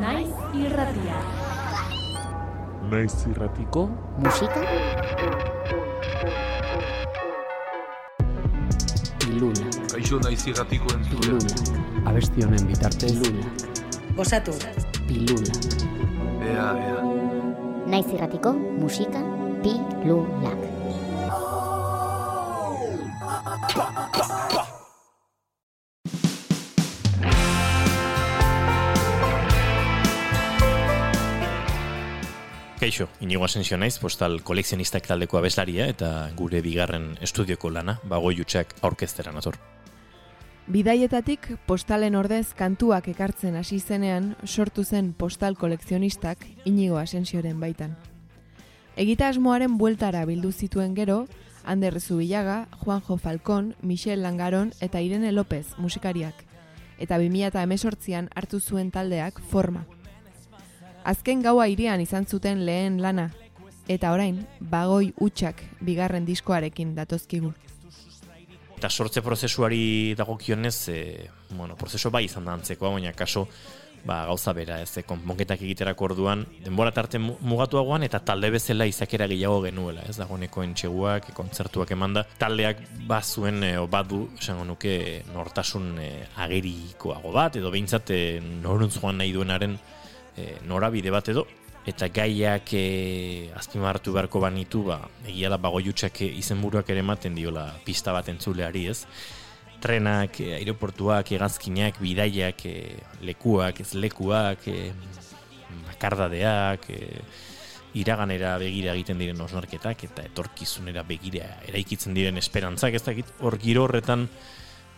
Naiz irratia. Naiz irratiko musika Iluna, Kaixo naiz irratiko entzule. iluna, abesti honen bitartez iluna, Gozatu. pilula, Ea, ea. naiz irratiko musika pilulak. Kaixo, inigo asensio naiz, postal kolekzionistak taldeko abeslaria eta gure bigarren estudioko lana, bagoi utxak aurkeztera nator. Bidaietatik postalen ordez kantuak ekartzen hasi zenean sortu zen postal kolekzionistak inigo asensioren baitan. Egitasmoaren bueltara bildu zituen gero, Ander Zubillaga, Juanjo Falcón, Michel Langaron eta Irene López musikariak, eta 2018an hartu zuen taldeak forma. Azken gaua irian izan zuten lehen lana, eta orain, bagoi utxak bigarren diskoarekin datozkigu. Eta sortze prozesuari dagokionez, e, bueno, prozesu bai izan da antzekoa, baina kaso ba, gauza bera, ez, e, konponketak egiterako orduan, denbora tarte mu- mugatuagoan eta talde bezala izakera gehiago genuela, ez, dagoeneko entxeguak, kontzertuak emanda, taldeak bazuen, e, badu, esango nuke, nortasun e, agerikoago bat, edo behintzat e, noruntz joan nahi duenaren e, norabide bat edo, eta gaiak e, azpimarratu beharko banitu, ba, egia da bagoiutxak izenburuak ere ematen diola pista bat entzuleari, ez? Trenak, aeroportuak, hegazkinak, bidaiak, e, lekuak, ez lekuak, e, makardadeak, e, iraganera begira egiten diren osnarketak eta etorkizunera begira eraikitzen diren esperantzak, ez dakit hor giro horretan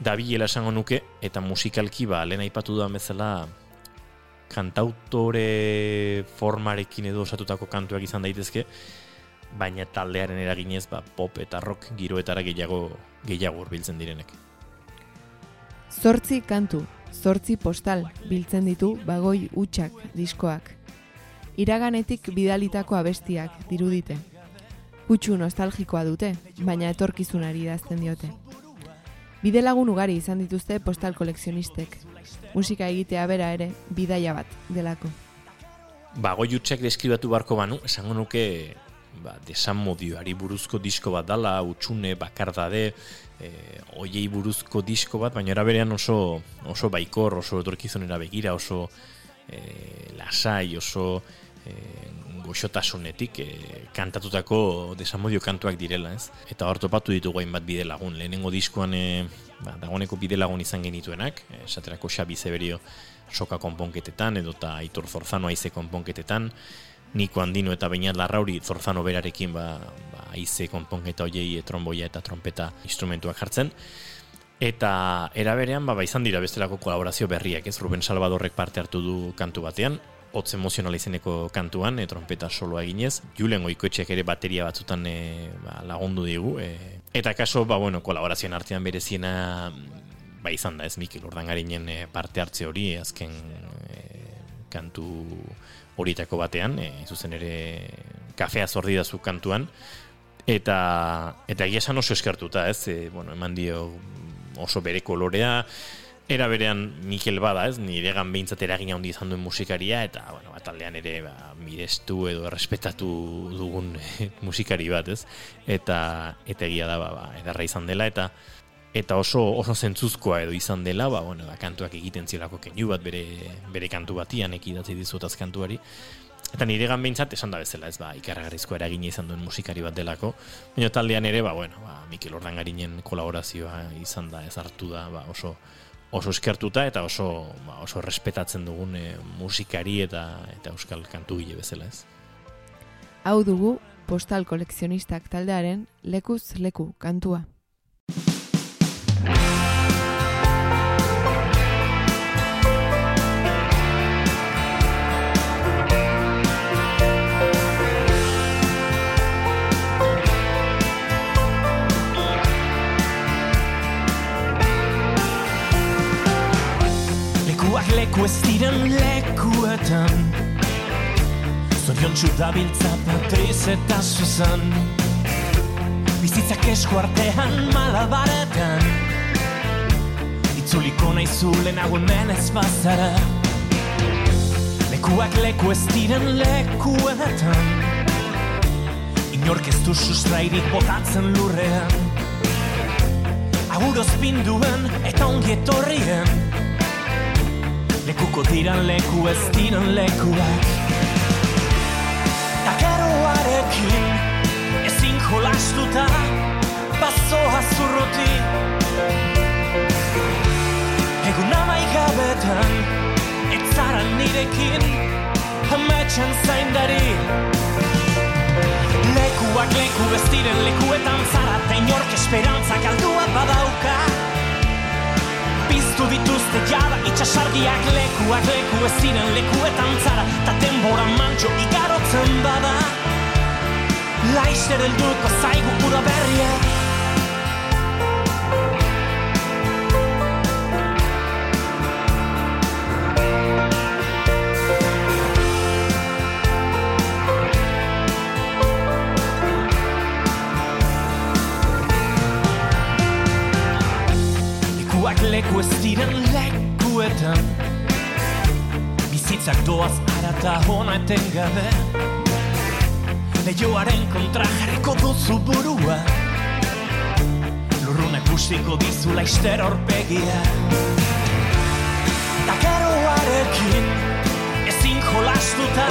dabilela esango nuke eta musikalki ba lehen aipatu dudan bezala kantautore formarekin edo osatutako kantuak izan daitezke, baina taldearen eraginez ba, pop eta rock giroetara gehiago gehiago hurbiltzen direnek. Zortzi kantu, zortzi postal biltzen ditu bagoi utxak diskoak. Iraganetik bidalitako abestiak dirudite. Kutsu nostalgikoa dute, baina etorkizunari idazten diote. Bidelagun ugari izan dituzte postal kolekzionistek. Musika egitea bera ere bidaia bat delako. Ba, goiutxek deskribatu barko banu, esango nuke ba, desamodioari buruzko disko bat dala, utxune, bakardade, e, oiei buruzko disko bat, baina era berean oso, oso baikor, oso etorkizunera begira, oso e, lasai, oso e, goxotasunetik e, kantatutako desamodio kantuak direla, ez? Eta hor topatu ditugu hainbat bide lagun. Lehenengo diskoan e, ba, dagoeneko bide lagun izan genituenak, esaterako Xabi Zeberio soka konponketetan, edo eta Aitor Zorzano aize konponketetan, Niko Andino eta Beinat Larrauri Zorzano berarekin ba, ba, aize konponketa hoiei e, tromboia eta trompeta instrumentuak jartzen. Eta era berean ba, ba izan dira bestelako kolaborazio berriak, ez Ruben Salvadorrek parte hartu du kantu batean, hotz emozional izeneko kantuan, e, trompeta soloa eginez, Julen Goikoetxeak ere bateria batzutan e, ba, lagundu digu, e, eta kaso, ba, bueno, kolaborazioen artean bereziena ba, izan da ez Mikel Urdangarinen e, parte hartze hori, azken e, kantu horietako batean, e, zuzen ere kafea zordidazu kantuan, eta eta egia esan oso eskertuta, ez? E, bueno, eman dio oso bere kolorea, era berean Mikel bada, ez? Niregan behintzat eragina handi izan duen musikaria, eta, bueno, bat aldean ere, ba, mirestu edo errespetatu dugun musikari bat, ez? Eta, eta egia da, ba, ba, edarra izan dela, eta eta oso oso zentzuzkoa edo izan dela, ba, bueno, ba, kantuak egiten zielako keinu bat bere, bere kantu batian ekidatzi dizutaz kantuari. Eta niregan behintzat esan da bezala, ez ba, ikarragarrizko eragina izan duen musikari bat delako. Baina taldean ere, ba, bueno, ba, Mikel Ordangarinen kolaborazioa izan da, ez hartu da, ba, oso oso eskertuta eta oso ba, oso respetatzen dugun e, musikari eta eta euskal kantugile bezala, ez. Hau dugu postal kolekzionistak taldearen lekuz leku kantua. Leku ez diren lekuetan Zorion dabiltza Patriz eta Susan. Bizitzak esku artean malabaretan. Itzuliko nahi zu lehenago hemen ez bazara. Lekuak leku ez diren lekuetan. Inork ez du sustrairik botatzen lurrean. Aguroz binduen eta ongi etorrien Lekuko diran leku ez diren lekuak. Takeroarekin ezin jolastuta Bazoa zurruti Egun amaikabetan Ez zara nirekin Ametxan zaindari. Lekuak leku bestiren lekuetan zara Ta inork esperantza galdua badauka Piztu dituzte jada itxasargiak lekuak leku ez ziren lekuetan zara. Ta denbora mantxo igarotzen bada. Laister helduko zaigu ura berriak Leku ez diren lekuetan Bizitzak doaz arata hona etengabe Leioaren kontra jarriko duzu burua Lurrunak guztiko dizu laizter horpegia Takaroarekin ezin jolastuta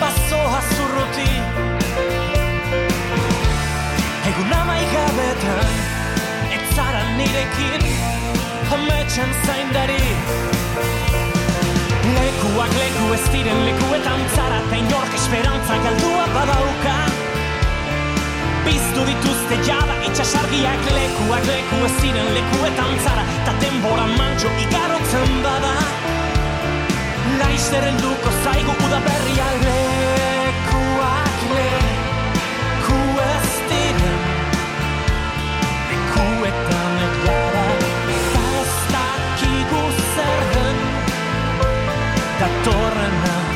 Bazoa zurruti Egun amaikabetan Ez zara nirekin Ametxan zaindari. Lekuak leku ez diren lekuetan zara Ta inork esperantza galdua badauka. Piztu dituzte jada itxasargiak lekuak leku ez diren lekuetan zara Ta denbora mantxo igarotzen bada. Laister helduko zaigu torna.